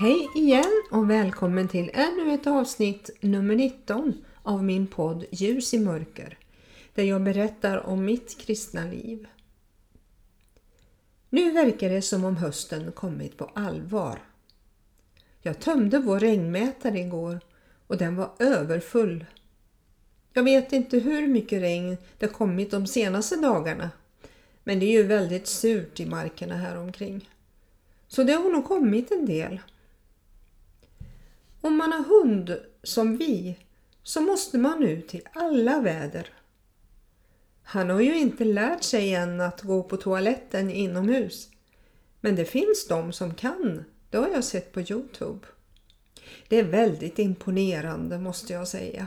Hej igen och välkommen till ännu ett avsnitt nummer 19 av min podd Ljus i mörker där jag berättar om mitt kristna liv. Nu verkar det som om hösten kommit på allvar. Jag tömde vår regnmätare igår och den var överfull. Jag vet inte hur mycket regn det kommit de senaste dagarna men det är ju väldigt surt i markerna här omkring. Så det har nog kommit en del. Om man har hund som vi så måste man ut i alla väder. Han har ju inte lärt sig än att gå på toaletten inomhus. Men det finns de som kan. Det har jag sett på Youtube. Det är väldigt imponerande måste jag säga.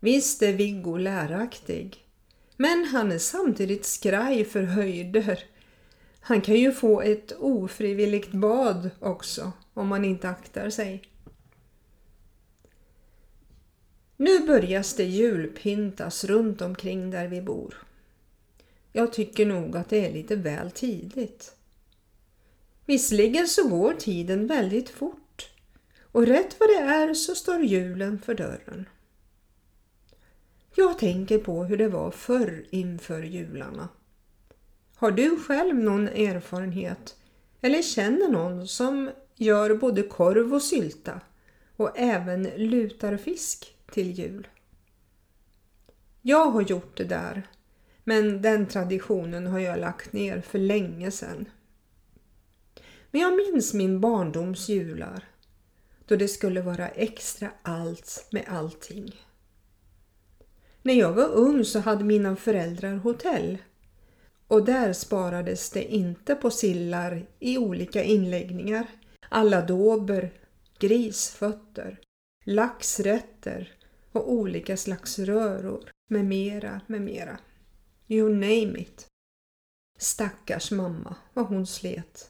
Visst är Viggo läraktig. Men han är samtidigt skraj för höjder. Han kan ju få ett ofrivilligt bad också om man inte aktar sig. Nu börjas det julpyntas runt omkring där vi bor. Jag tycker nog att det är lite väl tidigt. Visserligen så går tiden väldigt fort och rätt vad det är så står julen för dörren. Jag tänker på hur det var förr inför jularna. Har du själv någon erfarenhet eller känner någon som gör både korv och sylta och även lutar fisk till jul? Jag har gjort det där men den traditionen har jag lagt ner för länge sedan. Men jag minns min barndoms jular då det skulle vara extra allt med allting. När jag var ung så hade mina föräldrar hotell och där sparades det inte på sillar i olika inläggningar. Alla dober, grisfötter, laxrätter och olika slags röror med mera, med mera. You name it. Stackars mamma, vad hon slet.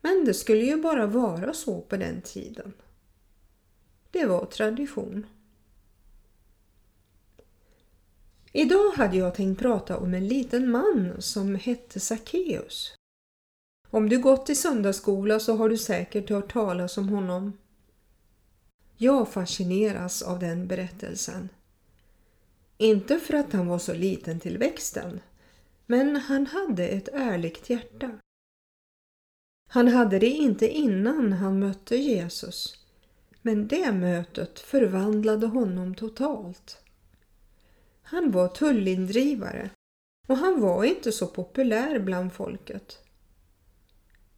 Men det skulle ju bara vara så på den tiden. Det var tradition. Idag hade jag tänkt prata om en liten man som hette Sackeus. Om du gått i söndagsskola så har du säkert hört talas om honom. Jag fascineras av den berättelsen. Inte för att han var så liten till växten, men han hade ett ärligt hjärta. Han hade det inte innan han mötte Jesus, men det mötet förvandlade honom totalt. Han var tullindrivare och han var inte så populär bland folket.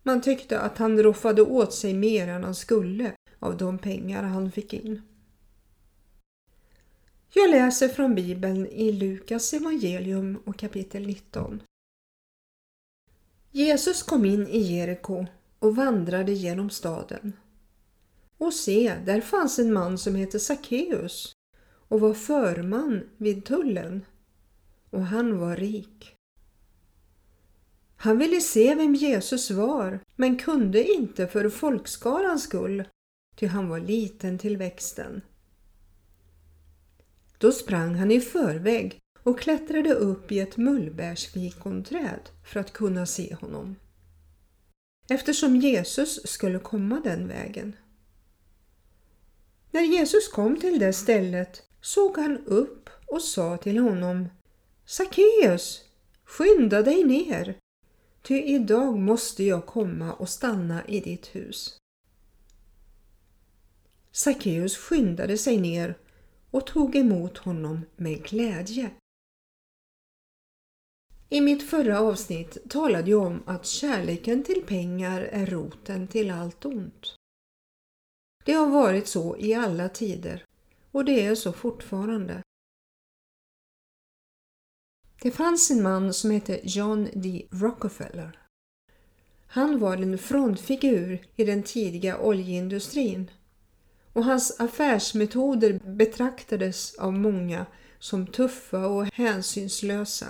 Man tyckte att han roffade åt sig mer än han skulle av de pengar han fick in. Jag läser från Bibeln i Lukas evangelium och kapitel 19. Jesus kom in i Jeriko och vandrade genom staden. Och se, där fanns en man som hette Sackeus och var förman vid tullen och han var rik. Han ville se vem Jesus var men kunde inte för folkskarans skull ty han var liten till växten. Då sprang han i förväg och klättrade upp i ett mullbärsfikonträd för att kunna se honom. Eftersom Jesus skulle komma den vägen. När Jesus kom till det stället såg han upp och sa till honom Sackeus, skynda dig ner, ty idag måste jag komma och stanna i ditt hus. Sackeus skyndade sig ner och tog emot honom med glädje. I mitt förra avsnitt talade jag om att kärleken till pengar är roten till allt ont. Det har varit så i alla tider och det är så fortfarande. Det fanns en man som hette John D. Rockefeller. Han var en frontfigur i den tidiga oljeindustrin och hans affärsmetoder betraktades av många som tuffa och hänsynslösa.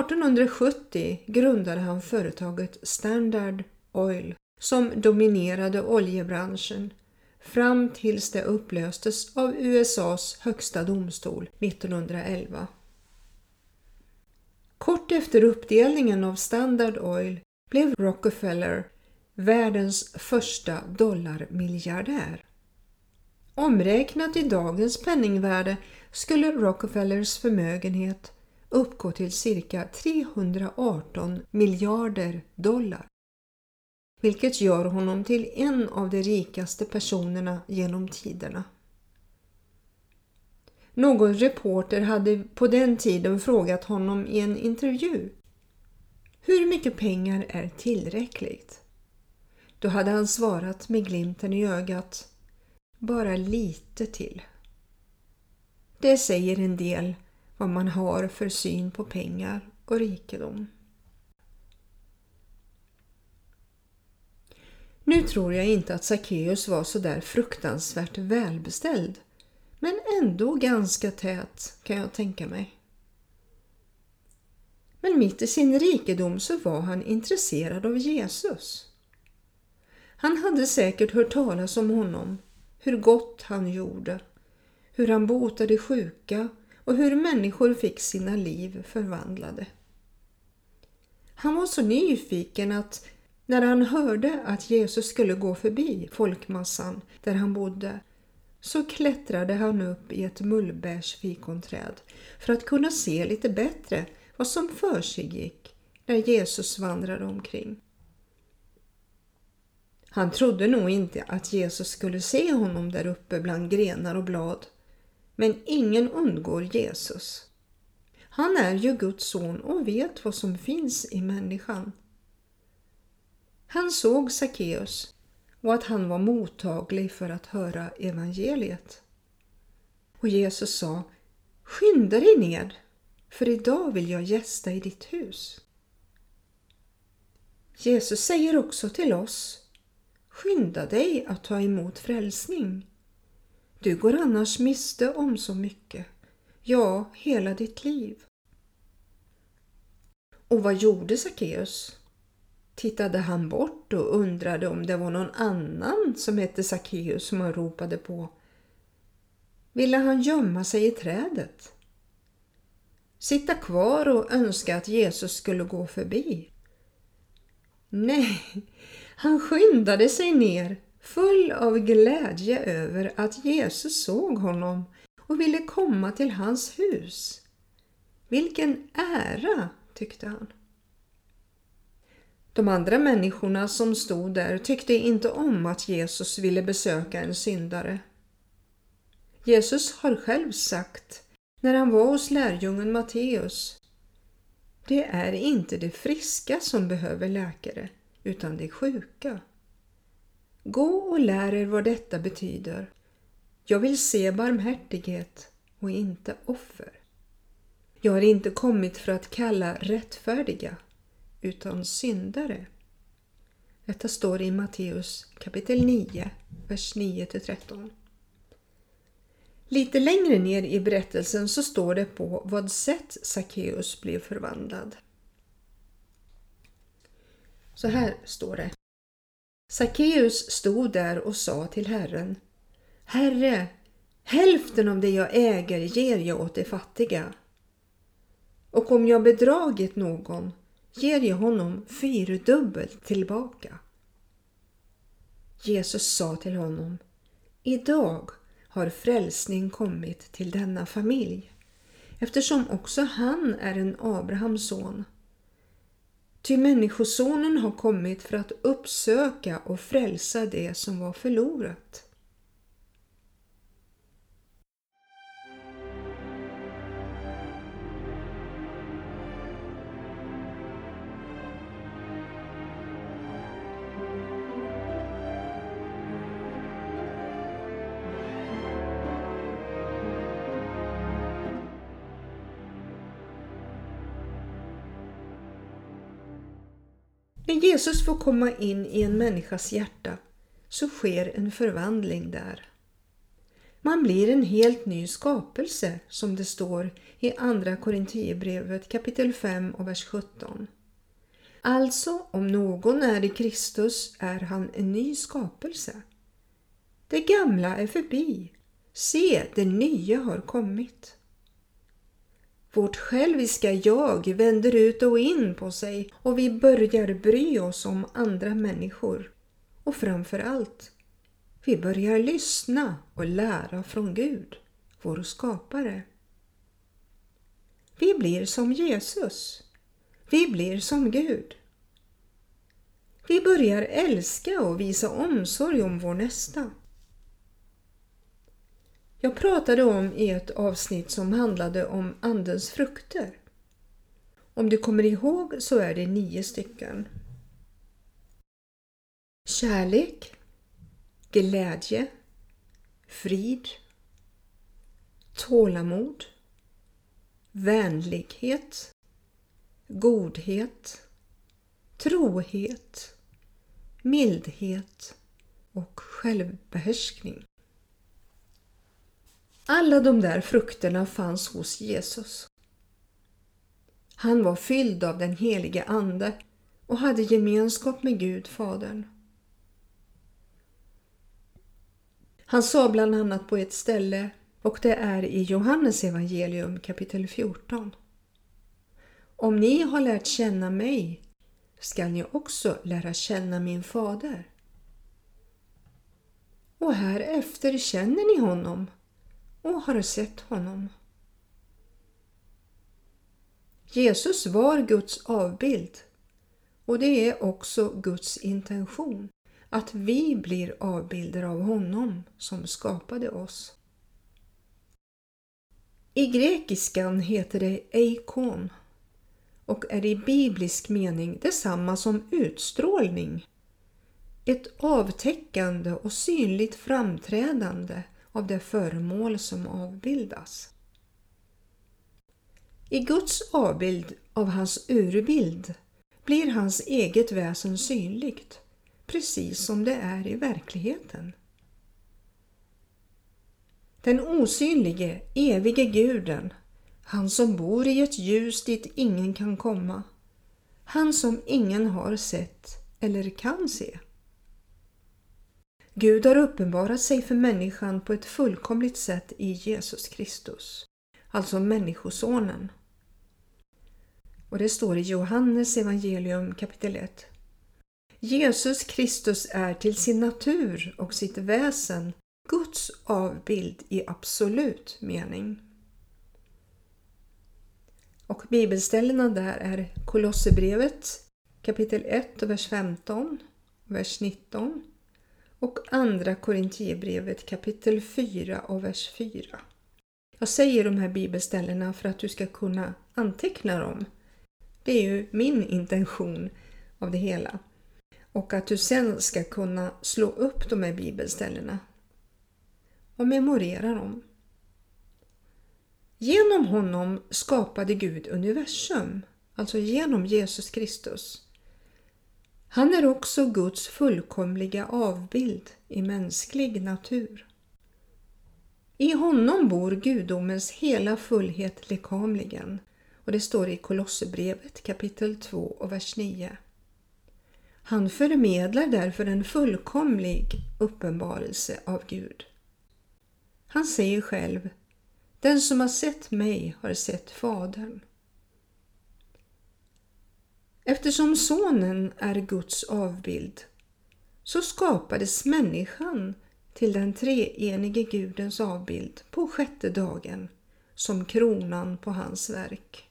1870 grundade han företaget Standard Oil som dominerade oljebranschen fram tills det upplöstes av USAs högsta domstol 1911. Kort efter uppdelningen av Standard Oil blev Rockefeller världens första dollarmiljardär. Omräknat i dagens penningvärde skulle Rockefellers förmögenhet uppgå till cirka 318 miljarder dollar. Vilket gör honom till en av de rikaste personerna genom tiderna. Någon reporter hade på den tiden frågat honom i en intervju Hur mycket pengar är tillräckligt? Då hade han svarat med glimten i ögat Bara lite till. Det säger en del vad man har för syn på pengar och rikedom. Nu tror jag inte att Sackeus var så där fruktansvärt välbeställd, men ändå ganska tät kan jag tänka mig. Men mitt i sin rikedom så var han intresserad av Jesus. Han hade säkert hört talas om honom, hur gott han gjorde, hur han botade sjuka och hur människor fick sina liv förvandlade. Han var så nyfiken att när han hörde att Jesus skulle gå förbi folkmassan där han bodde så klättrade han upp i ett mullbärsfikonträd för att kunna se lite bättre vad som försiggick när Jesus vandrade omkring. Han trodde nog inte att Jesus skulle se honom där uppe bland grenar och blad. Men ingen undgår Jesus. Han är ju Guds son och vet vad som finns i människan. Han såg Sackeus och att han var mottaglig för att höra evangeliet. Och Jesus sa Skynda dig ned, för idag vill jag gästa i ditt hus. Jesus säger också till oss Skynda dig att ta emot frälsning. Du går annars miste om så mycket, ja, hela ditt liv. Och vad gjorde Sackeus? Tittade han bort och undrade om det var någon annan som hette Sackeus som han ropade på? Ville han gömma sig i trädet? Sitta kvar och önska att Jesus skulle gå förbi? Nej, han skyndade sig ner full av glädje över att Jesus såg honom och ville komma till hans hus. Vilken ära, tyckte han. De andra människorna som stod där tyckte inte om att Jesus ville besöka en syndare. Jesus har själv sagt när han var hos lärjungen Matteus Det är inte de friska som behöver läkare utan de sjuka. Gå och lär er vad detta betyder. Jag vill se barmhärtighet och inte offer. Jag har inte kommit för att kalla rättfärdiga utan syndare. Detta står i Matteus kapitel 9, vers 9-13. Lite längre ner i berättelsen så står det på vad sätt Sackeus blev förvandlad. Så här står det. Sackeus stod där och sa till Herren Herre, hälften av det jag äger ger jag åt de fattiga. Och om jag bedragit någon ger jag honom fyrdubbelt tillbaka. Jesus sa till honom Idag har frälsning kommit till denna familj eftersom också han är en Abrahams son. Ty Människosonen har kommit för att uppsöka och frälsa det som var förlorat. När Jesus får komma in i en människas hjärta så sker en förvandling där. Man blir en helt ny skapelse som det står i Andra Korinthierbrevet kapitel 5 och vers 17. Alltså, om någon är i Kristus är han en ny skapelse. Det gamla är förbi. Se, det nya har kommit. Vårt själviska jag vänder ut och in på sig och vi börjar bry oss om andra människor. Och framför allt, vi börjar lyssna och lära från Gud, vår skapare. Vi blir som Jesus. Vi blir som Gud. Vi börjar älska och visa omsorg om vår nästa. Jag pratade om i ett avsnitt som handlade om Andens frukter. Om du kommer ihåg så är det nio stycken. Kärlek, glädje, frid, tålamod, vänlighet, godhet, trohet, mildhet och självbehärskning. Alla de där frukterna fanns hos Jesus. Han var fylld av den helige Ande och hade gemenskap med Gud Fadern. Han sa bland annat på ett ställe, och det är i Johannes evangelium kapitel 14. Om ni har lärt känna mig skall ni också lära känna min fader. Och härefter känner ni honom och har sett honom. Jesus var Guds avbild och det är också Guds intention att vi blir avbilder av honom som skapade oss. I grekiskan heter det eikon och är i biblisk mening detsamma som utstrålning. Ett avtäckande och synligt framträdande av det föremål som avbildas. I Guds avbild av hans urbild blir hans eget väsen synligt, precis som det är i verkligheten. Den osynlige, evige guden, han som bor i ett ljus dit ingen kan komma, han som ingen har sett eller kan se. Gud har uppenbarat sig för människan på ett fullkomligt sätt i Jesus Kristus, alltså Människosonen. Och det står i Johannes evangelium kapitel 1. Jesus Kristus är till sin natur och sitt väsen Guds avbild i absolut mening. Och bibelställena där är Kolosserbrevet kapitel 1 och vers 15 vers 19 och Andra Korintierbrevet kapitel 4 och vers 4. Jag säger de här bibelställena för att du ska kunna anteckna dem. Det är ju min intention av det hela. Och att du sen ska kunna slå upp de här bibelställena och memorera dem. Genom honom skapade Gud universum, alltså genom Jesus Kristus. Han är också Guds fullkomliga avbild i mänsklig natur. I honom bor gudomens hela fullhet lekamligen och det står i Kolosserbrevet kapitel 2 och vers 9. Han förmedlar därför en fullkomlig uppenbarelse av Gud. Han säger själv Den som har sett mig har sett Fadern. Eftersom Sonen är Guds avbild så skapades människan till den treenige Gudens avbild på sjätte dagen som kronan på hans verk.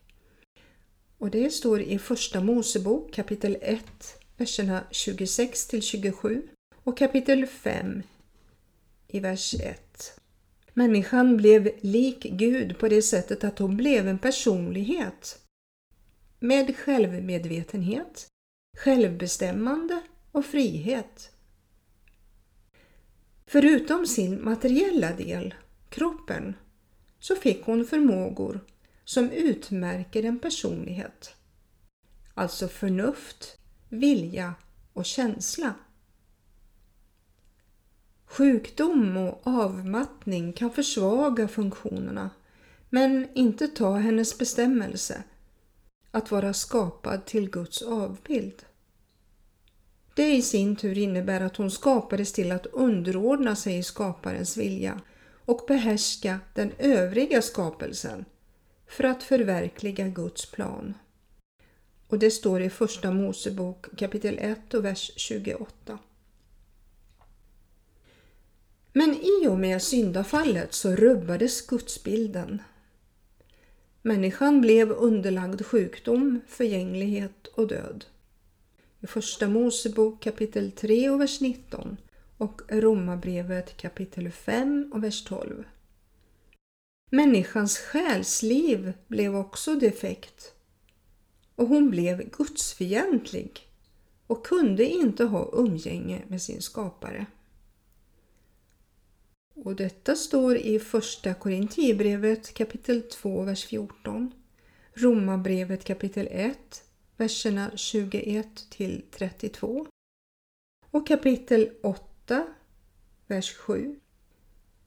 Och det står i Första Mosebok kapitel 1, verserna 26 till 27 och kapitel 5 i vers 1. Människan blev lik Gud på det sättet att hon blev en personlighet med självmedvetenhet, självbestämmande och frihet. Förutom sin materiella del, kroppen, så fick hon förmågor som utmärker en personlighet. Alltså förnuft, vilja och känsla. Sjukdom och avmattning kan försvaga funktionerna men inte ta hennes bestämmelse att vara skapad till Guds avbild. Det i sin tur innebär att hon skapades till att underordna sig skaparens vilja och behärska den övriga skapelsen för att förverkliga Guds plan. Och det står i Första Mosebok kapitel 1 och vers 28. Men i och med syndafallet så rubbades gudsbilden. Människan blev underlagd sjukdom, förgänglighet och död. I Första Mosebok kapitel 3 och vers 19 och Romarbrevet kapitel 5 och vers 12. Människans själsliv blev också defekt och hon blev gudsfientlig och kunde inte ha umgänge med sin skapare. Och detta står i Första Korintierbrevet kapitel 2, vers 14, Romarbrevet kapitel 1, verserna 21 till 32 och kapitel 8, vers 7.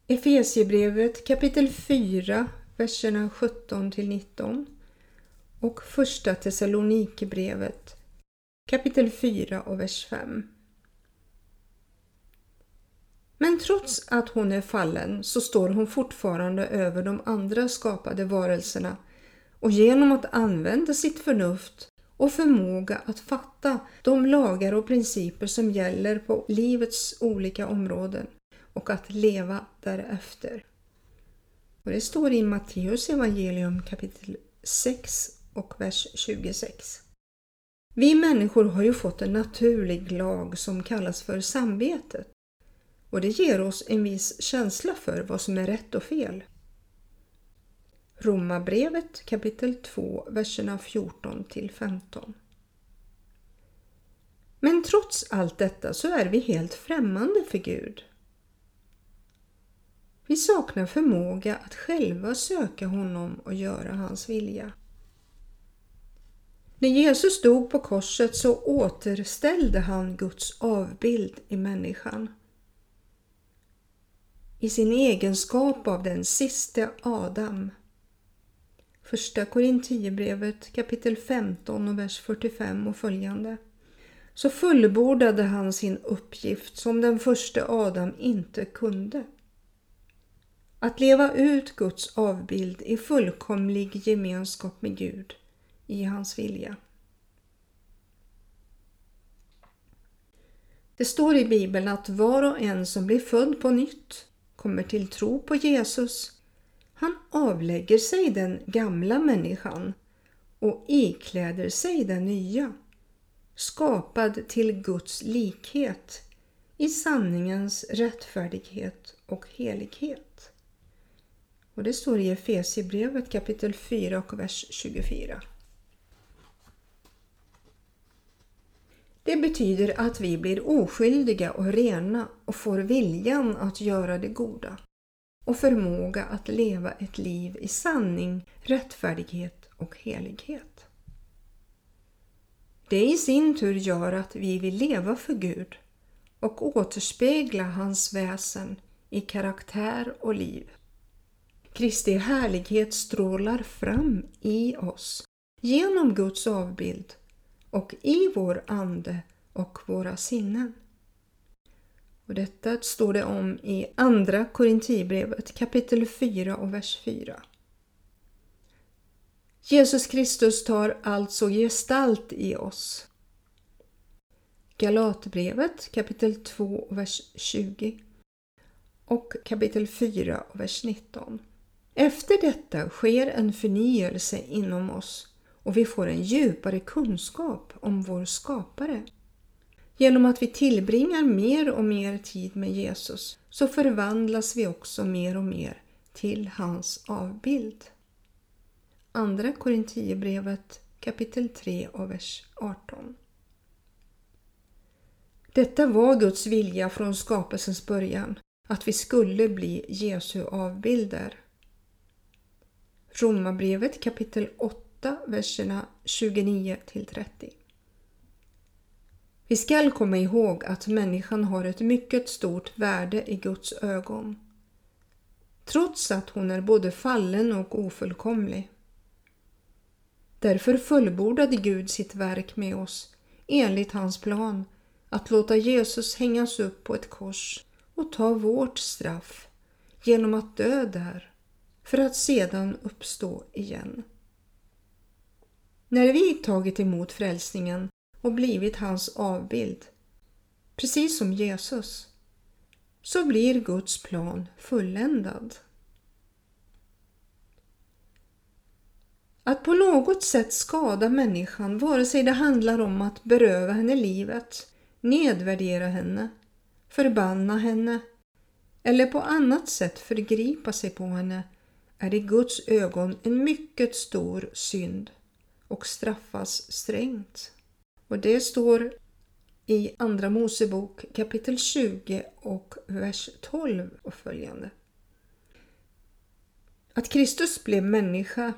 Efesiebrevet kapitel 4, verserna 17 till 19 och Första Thessalonikerbrevet kapitel 4 och vers 5. Men trots att hon är fallen så står hon fortfarande över de andra skapade varelserna och genom att använda sitt förnuft och förmåga att fatta de lagar och principer som gäller på livets olika områden och att leva därefter. Och det står i Matteus evangelium kapitel 6 och vers 26. Vi människor har ju fått en naturlig lag som kallas för samvetet och det ger oss en viss känsla för vad som är rätt och fel. Romarbrevet kapitel 2, verserna 14 till 15. Men trots allt detta så är vi helt främmande för Gud. Vi saknar förmåga att själva söka honom och göra hans vilja. När Jesus dog på korset så återställde han Guds avbild i människan i sin egenskap av den siste Adam. Första Korintierbrevet kapitel 15 och vers 45 och följande. Så fullbordade han sin uppgift som den första Adam inte kunde. Att leva ut Guds avbild i fullkomlig gemenskap med Gud i hans vilja. Det står i Bibeln att var och en som blir född på nytt kommer till tro på Jesus, han avlägger sig den gamla människan och ikläder sig den nya, skapad till Guds likhet i sanningens rättfärdighet och helighet. Och Det står i Efesierbrevet kapitel 4 och vers 24. Det betyder att vi blir oskyldiga och rena och får viljan att göra det goda och förmåga att leva ett liv i sanning, rättfärdighet och helighet. Det i sin tur gör att vi vill leva för Gud och återspegla hans väsen i karaktär och liv. Kristi härlighet strålar fram i oss genom Guds avbild och i vår ande och våra sinnen. Och detta står det om i Andra Korintierbrevet kapitel 4 och vers 4. Jesus Kristus tar alltså gestalt i oss. Galatbrevet kapitel 2 vers 20 och kapitel 4 vers 19. Efter detta sker en förnyelse inom oss och vi får en djupare kunskap om vår skapare. Genom att vi tillbringar mer och mer tid med Jesus så förvandlas vi också mer och mer till hans avbild. Andra Korintierbrevet kapitel 3 och vers 18. Detta var Guds vilja från skapelsens början, att vi skulle bli Jesu avbilder. Romarbrevet kapitel 8 8, verserna 29 till 30. Vi skall komma ihåg att människan har ett mycket stort värde i Guds ögon. Trots att hon är både fallen och ofullkomlig. Därför fullbordade Gud sitt verk med oss enligt hans plan att låta Jesus hängas upp på ett kors och ta vårt straff genom att dö där för att sedan uppstå igen. När vi tagit emot frälsningen och blivit hans avbild, precis som Jesus, så blir Guds plan fulländad. Att på något sätt skada människan, vare sig det handlar om att beröva henne livet, nedvärdera henne, förbanna henne eller på annat sätt förgripa sig på henne, är i Guds ögon en mycket stor synd och straffas strängt. Och det står i Andra Mosebok kapitel 20 och vers 12 och följande. Att Kristus blev människa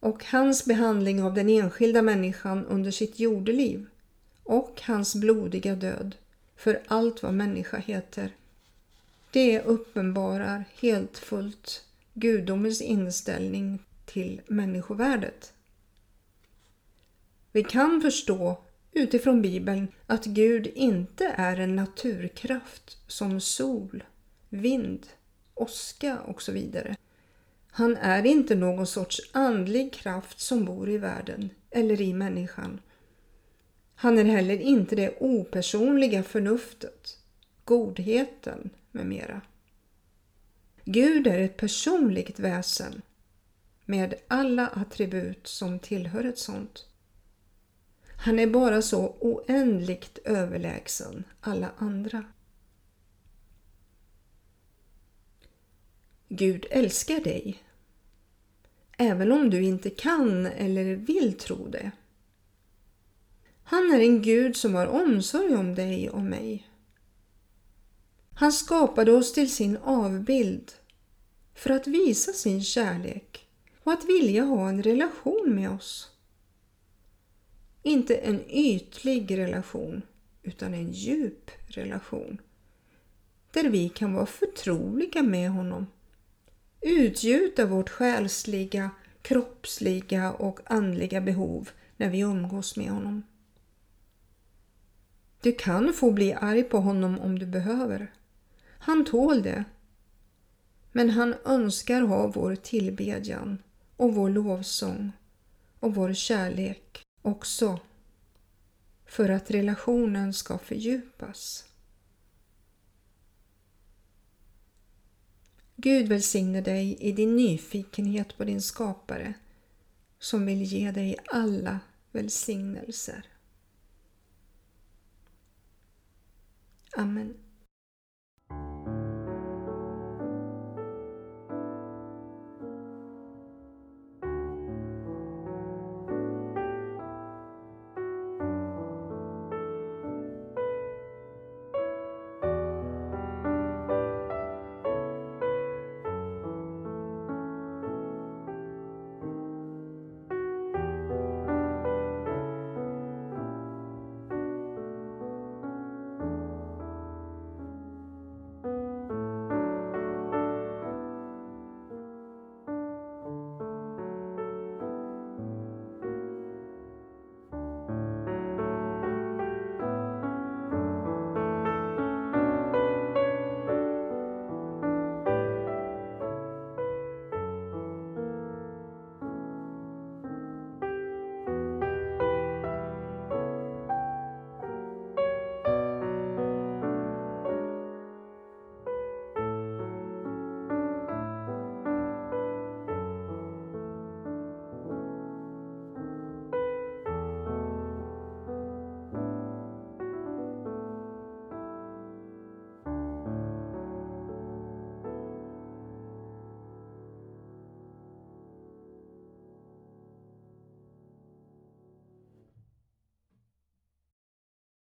och hans behandling av den enskilda människan under sitt jordeliv och hans blodiga död för allt vad människa heter. Det uppenbarar helt fullt gudomens inställning till människovärdet. Vi kan förstå utifrån Bibeln att Gud inte är en naturkraft som sol, vind, åska och så vidare. Han är inte någon sorts andlig kraft som bor i världen eller i människan. Han är heller inte det opersonliga förnuftet, godheten med mera. Gud är ett personligt väsen med alla attribut som tillhör ett sånt. Han är bara så oändligt överlägsen alla andra. Gud älskar dig. Även om du inte kan eller vill tro det. Han är en Gud som har omsorg om dig och mig. Han skapade oss till sin avbild för att visa sin kärlek och att vilja ha en relation med oss. Inte en ytlig relation utan en djup relation. Där vi kan vara förtroliga med honom. Utgjuta vårt själsliga, kroppsliga och andliga behov när vi umgås med honom. Du kan få bli arg på honom om du behöver. Han tål det. Men han önskar ha vår tillbedjan och vår lovsång och vår kärlek också för att relationen ska fördjupas. Gud välsigne dig i din nyfikenhet på din skapare som vill ge dig alla välsignelser. Amen.